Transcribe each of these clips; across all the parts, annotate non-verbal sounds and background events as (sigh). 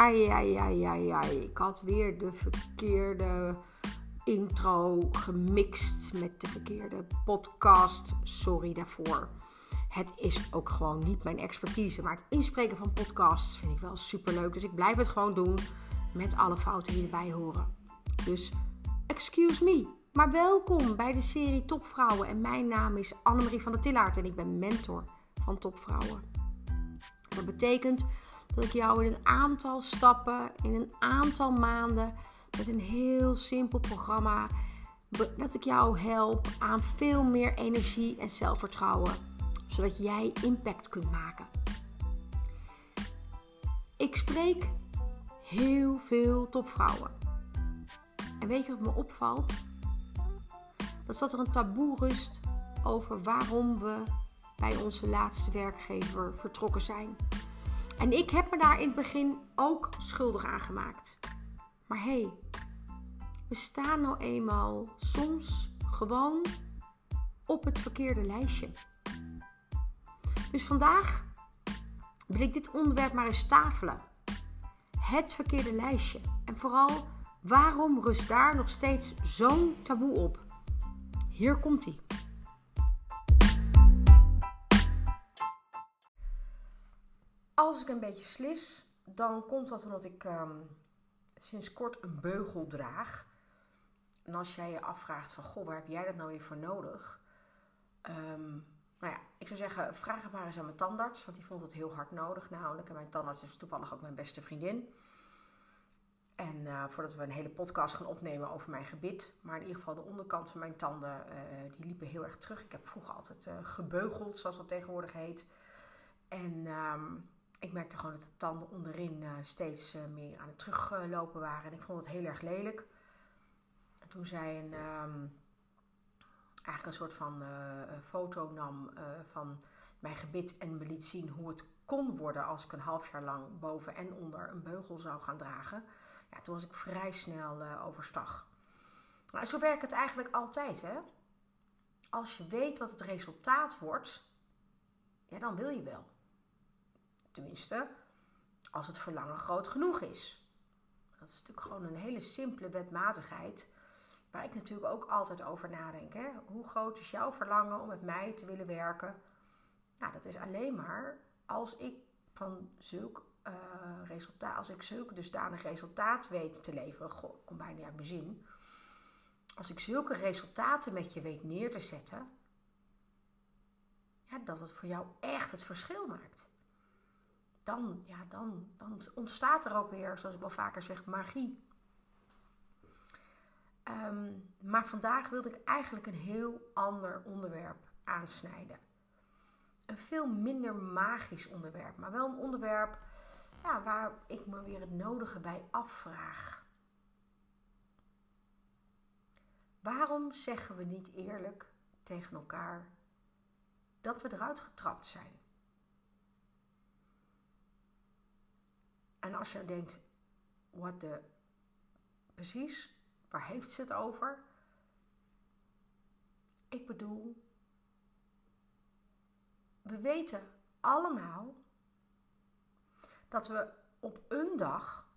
Ai, ai, ai, ai, ai. Ik had weer de verkeerde intro gemixt met de verkeerde podcast. Sorry daarvoor. Het is ook gewoon niet mijn expertise. Maar het inspreken van podcasts vind ik wel super leuk. Dus ik blijf het gewoon doen met alle fouten die erbij horen. Dus excuse me. Maar welkom bij de serie Topvrouwen. En mijn naam is Annemarie van der Tillaert en ik ben mentor van Topvrouwen. Dat betekent dat ik jou in een aantal stappen, in een aantal maanden, met een heel simpel programma, dat ik jou help aan veel meer energie en zelfvertrouwen, zodat jij impact kunt maken. Ik spreek heel veel topvrouwen. En weet je wat me opvalt? Dat is dat er een taboe rust over waarom we bij onze laatste werkgever vertrokken zijn. En ik heb me daar in het begin ook schuldig aan gemaakt. Maar hé, hey, we staan nou eenmaal soms gewoon op het verkeerde lijstje. Dus vandaag wil ik dit onderwerp maar eens tafelen. Het verkeerde lijstje. En vooral, waarom rust daar nog steeds zo'n taboe op? Hier komt Als ik een beetje slis, dan komt dat omdat ik ehm, sinds kort een beugel draag. En als jij je afvraagt van, goh, waar heb jij dat nou weer voor nodig? Um, nou ja, ik zou zeggen, vraag het maar eens aan mijn tandarts, want die vond het heel hard nodig namelijk. En mijn tandarts is toevallig ook mijn beste vriendin. En uh, voordat we een hele podcast gaan opnemen over mijn gebit. Maar in ieder geval de onderkant van mijn tanden, uh, die liepen heel erg terug. Ik heb vroeger altijd uh, gebeugeld, zoals dat tegenwoordig heet. En um, ik merkte gewoon dat de tanden onderin uh, steeds uh, meer aan het teruglopen waren. En ik vond het heel erg lelijk. En toen zij een, um, eigenlijk een soort van uh, foto nam van mijn gebit en me liet zien hoe het kon worden als ik een half jaar lang boven en onder een beugel zou gaan dragen. Ja, toen was ik vrij snel overstag. Maar zo werkt het eigenlijk altijd, hè? Als je weet wat het resultaat wordt, ja, dan wil je wel. Tenminste, als het verlangen groot genoeg is. Dat is natuurlijk gewoon een hele simpele wetmatigheid. Waar ik natuurlijk ook altijd over nadenk. Hè? Hoe groot is jouw verlangen om met mij te willen werken? Nou, dat is alleen maar als ik van zulk uh, resultaat, als ik zulke dusdanig resultaat weet te leveren. Ik kom bijna uit mijn zin. Als ik zulke resultaten met je weet neer te zetten. Ja, dat het voor jou echt het verschil maakt dan, ja, dan, dan ontstaat er ook weer, zoals ik wel vaker zeg, magie. Um, maar vandaag wilde ik eigenlijk een heel ander onderwerp aansnijden. Een veel minder magisch onderwerp, maar wel een onderwerp ja, waar ik me weer het nodige bij afvraag. Waarom zeggen we niet eerlijk tegen elkaar dat we eruit getrapt zijn? En als je denkt, wat de precies, waar heeft ze het over? Ik bedoel, we weten allemaal dat we op een dag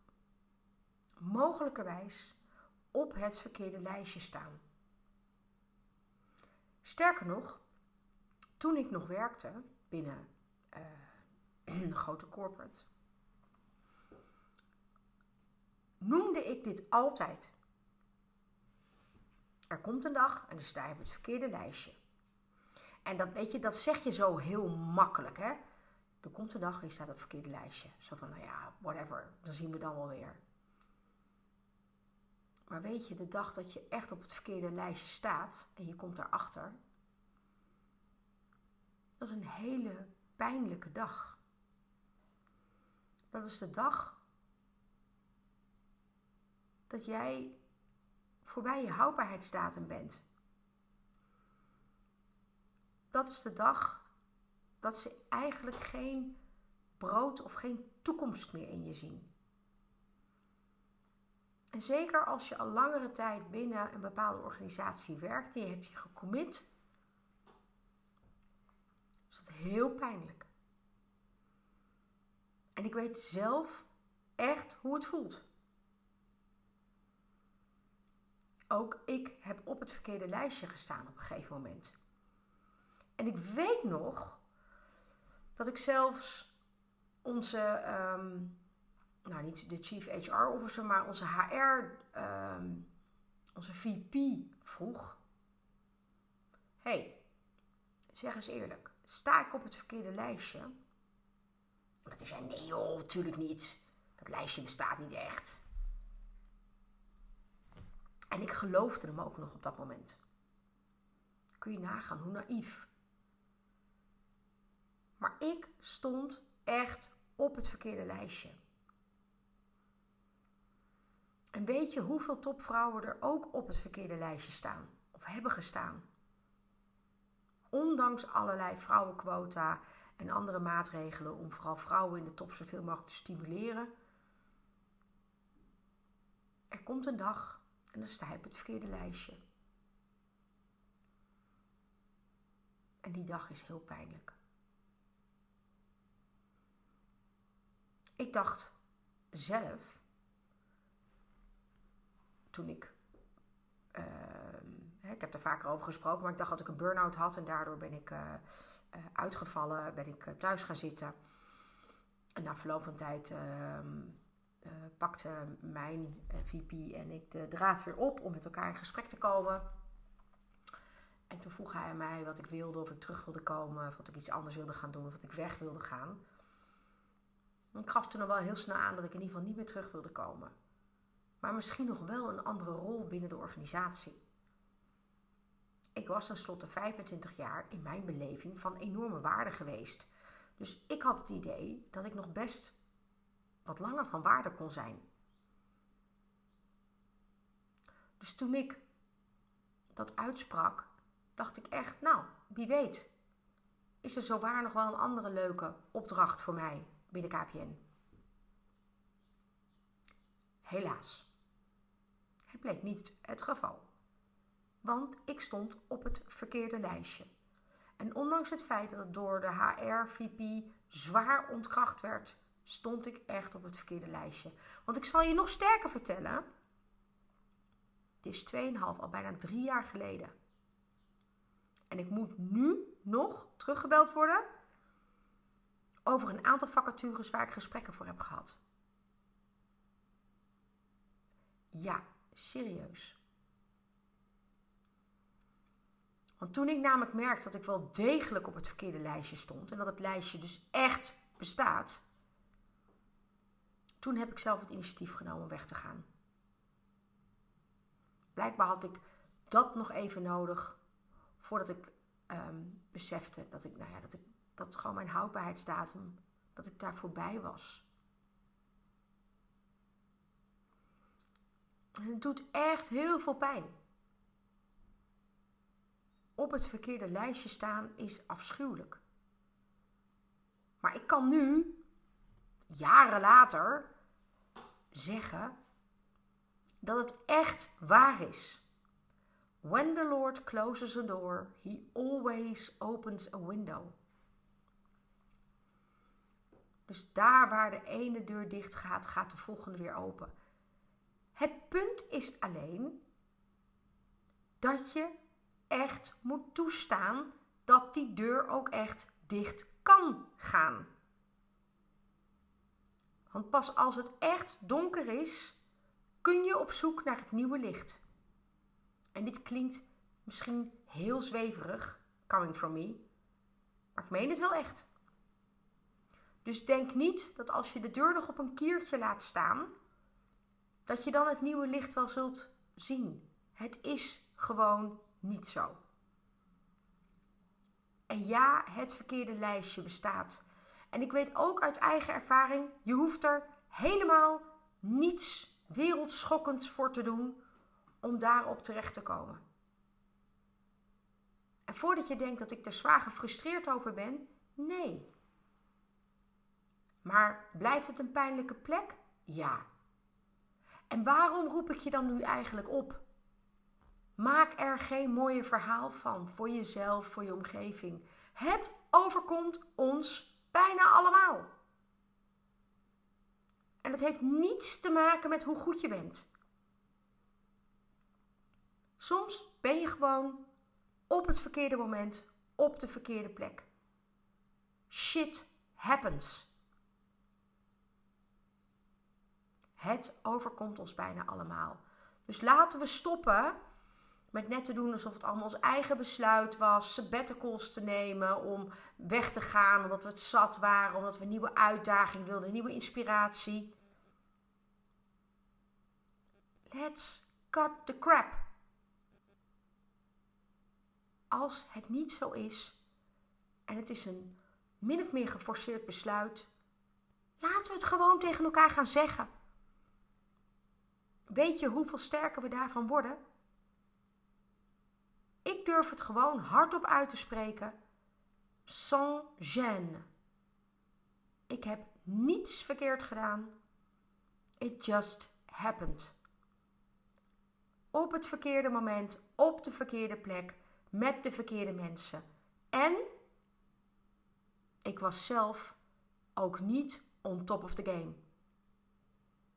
mogelijkerwijs op het verkeerde lijstje staan. Sterker nog, toen ik nog werkte binnen uh, (clears throat) een grote corporate, noemde ik dit altijd. Er komt een dag en dan sta je op het verkeerde lijstje. En dat, weet je, dat zeg je zo heel makkelijk, hè? Er komt een dag en je staat op het verkeerde lijstje. Zo van, nou ja, whatever, dan zien we dan wel weer. Maar weet je, de dag dat je echt op het verkeerde lijstje staat en je komt daarachter, dat is een hele pijnlijke dag. Dat is de dag dat jij voorbij je houdbaarheidsdatum bent. Dat is de dag dat ze eigenlijk geen brood of geen toekomst meer in je zien. En zeker als je al langere tijd binnen een bepaalde organisatie werkt en je hebt je gecommit, is dat heel pijnlijk. En ik weet zelf echt hoe het voelt. Ook ik heb op het verkeerde lijstje gestaan op een gegeven moment. En ik weet nog dat ik zelfs onze, ehm, nou niet de chief HR officer, maar onze HR, ehm, onze VP vroeg. hey, zeg eens eerlijk, sta ik op het verkeerde lijstje? Dat hij zei, nee joh, natuurlijk niet. Dat lijstje bestaat niet echt. En ik geloofde hem ook nog op dat moment. Kun je nagaan hoe naïef. Maar ik stond echt op het verkeerde lijstje. En weet je hoeveel topvrouwen er ook op het verkeerde lijstje staan? Of hebben gestaan? Ondanks allerlei vrouwenquota en andere maatregelen om vooral vrouwen in de top zoveel mogelijk te stimuleren. Er komt een dag en dan sta je op het verkeerde lijstje. En die dag is heel pijnlijk. Ik dacht zelf, toen ik, uh, ik heb er vaker over gesproken, maar ik dacht dat ik een burn-out had en daardoor ben ik uh, uitgevallen, ben ik thuis gaan zitten. En na verloop van tijd ehm, pakte mijn VP en ik de draad weer op om met elkaar in gesprek te komen. En toen vroeg hij mij wat ik wilde, of ik terug wilde komen, of wat ik iets anders wilde gaan doen, of dat ik weg wilde gaan. Ik gaf toen al wel heel snel aan dat ik in ieder geval niet meer terug wilde komen. Maar misschien nog wel een andere rol binnen de organisatie. Ik was tenslotte 25 jaar in mijn beleving van enorme waarde geweest. Dus ik had het idee dat ik nog best wat langer van waarde kon zijn. Dus toen ik dat uitsprak, dacht ik echt, nou, wie weet, is er zo waar nog wel een andere leuke opdracht voor mij binnen KPN. Helaas. Het bleek niet het geval. Want ik stond op het verkeerde lijstje. En ondanks het feit dat het door de HR-VP zwaar ontkracht werd, stond ik echt op het verkeerde lijstje. Want ik zal je nog sterker vertellen. Het is 2,5, al bijna drie jaar geleden. En ik moet nu nog teruggebeld worden over een aantal vacatures waar ik gesprekken voor heb gehad. Ja, serieus. Want toen ik namelijk merkte dat ik wel degelijk op het verkeerde lijstje stond en dat het lijstje dus echt bestaat, toen heb ik zelf het initiatief genomen om weg te gaan. Blijkbaar had ik dat nog even nodig voordat ik um, besefte dat ik, nou ja, dat ik dat gewoon mijn houdbaarheidsdatum, dat ik daar voorbij was. En het doet echt heel veel pijn. Op het verkeerde lijstje staan is afschuwelijk. Maar ik kan nu, jaren later, zeggen dat het echt waar is. When the Lord closes a door, he always opens a window. Dus daar waar de ene deur dicht gaat, gaat de volgende weer open. Het punt is alleen dat je echt moet toestaan dat die deur ook echt dicht kan gaan. Want pas als het echt donker is, kun je op zoek naar het nieuwe licht. En dit klinkt misschien heel zweverig, coming from me, maar ik meen het wel echt. Dus denk niet dat als je de deur nog op een kiertje laat staan, dat je dan het nieuwe licht wel zult zien. Het is gewoon niet zo. En ja, het verkeerde lijstje bestaat. En ik weet ook uit eigen ervaring, je hoeft er helemaal niets wereldschokkends voor te doen om daarop terecht te komen. En voordat je denkt dat ik er zwaar gefrustreerd over ben, nee. Maar blijft het een pijnlijke plek? Ja. En waarom roep ik je dan nu eigenlijk op? Maak er geen mooie verhaal van voor jezelf, voor je omgeving. Het overkomt ons bijna allemaal. En dat heeft niets te maken met hoe goed je bent. Soms ben je gewoon op het verkeerde moment, op de verkeerde plek. Shit happens. Het overkomt ons bijna allemaal. Dus laten we stoppen met net te doen alsof het allemaal ons eigen besluit was. Sabbaticals te nemen om weg te gaan. Omdat we het zat waren. Omdat we een nieuwe uitdaging wilden. Nieuwe inspiratie. Let's cut the crap. Als het niet zo is. En het is een min of meer geforceerd besluit. Laten we het gewoon tegen elkaar gaan zeggen. Weet je hoeveel sterker we daarvan worden? Ik durf het gewoon hardop uit te spreken. Sans gêne. Ik heb niets verkeerd gedaan. It just happened. Op het verkeerde moment, op de verkeerde plek, met de verkeerde mensen. En ik was zelf ook niet on top of the game.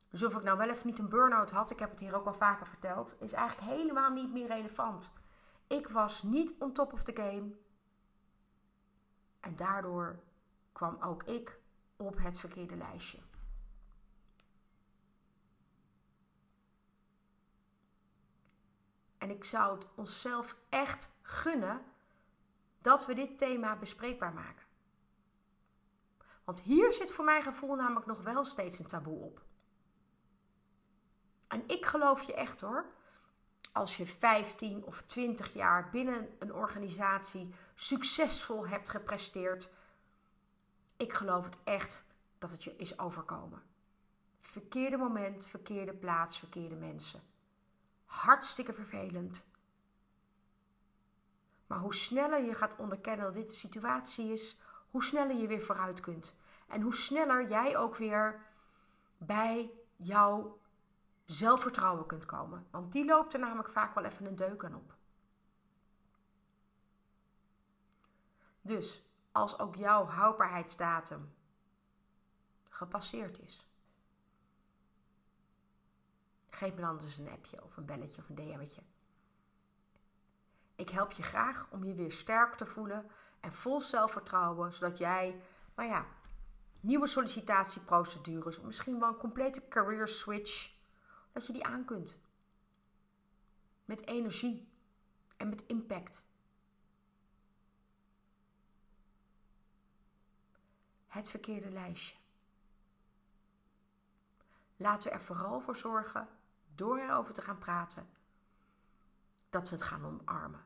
Dus of ik nou wel even niet een burn-out had, ik heb het hier ook wel vaker verteld, is eigenlijk helemaal niet meer relevant. Ik was niet on top of the game. En daardoor kwam ook ik op het verkeerde lijstje. En ik zou het onszelf echt gunnen dat we dit thema bespreekbaar maken. Want hier zit voor mijn gevoel namelijk nog wel steeds een taboe op. En ik geloof je echt hoor. Als je 15 of 20 jaar binnen een organisatie succesvol hebt gepresteerd. Ik geloof het echt dat het je is overkomen. Verkeerde moment, verkeerde plaats, verkeerde mensen. Hartstikke vervelend. Maar hoe sneller je gaat onderkennen dat dit de situatie is, hoe sneller je weer vooruit kunt. En hoe sneller jij ook weer bij jouw zelfvertrouwen kunt komen. Want die loopt er namelijk vaak wel even een deuk aan op. Dus als ook jouw houdbaarheidsdatum gepasseerd is, geef me dan dus een appje of een belletje of een DM'tje. Ik help je graag om je weer sterk te voelen en vol zelfvertrouwen, zodat jij, nou ja, nieuwe sollicitatieprocedures of misschien wel een complete career switch dat je die aan kunt. Met energie en met impact. Het verkeerde lijstje. Laten we er vooral voor zorgen, door erover te gaan praten, dat we het gaan omarmen.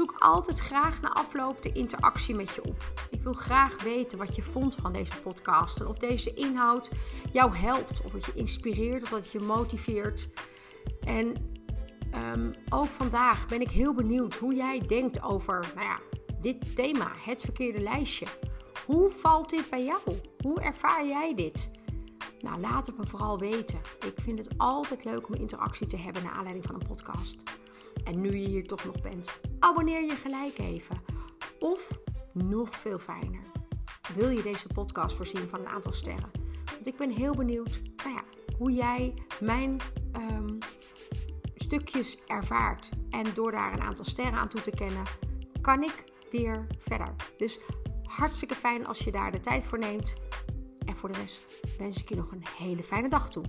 Zoek altijd graag na afloop de interactie met je op. Ik wil graag weten wat je vond van deze podcast. En of deze inhoud jou helpt, of het je inspireert, of dat het je motiveert. En ehm, ook vandaag ben ik heel benieuwd hoe jij denkt over nou ja, dit thema, het verkeerde lijstje. Hoe valt dit bij jou? Hoe ervaar jij dit? Nou, laat het me vooral weten. Ik vind het altijd leuk om interactie te hebben naar aanleiding van een podcast. En nu je hier toch nog bent, abonneer je gelijk even. Of nog veel fijner, wil je deze podcast voorzien van een aantal sterren? Want ik ben heel benieuwd nou ja, hoe jij mijn ehm, stukjes ervaart. En door daar een aantal sterren aan toe te kennen, kan ik weer verder. Dus hartstikke fijn als je daar de tijd voor neemt. En voor de rest wens ik je nog een hele fijne dag toe.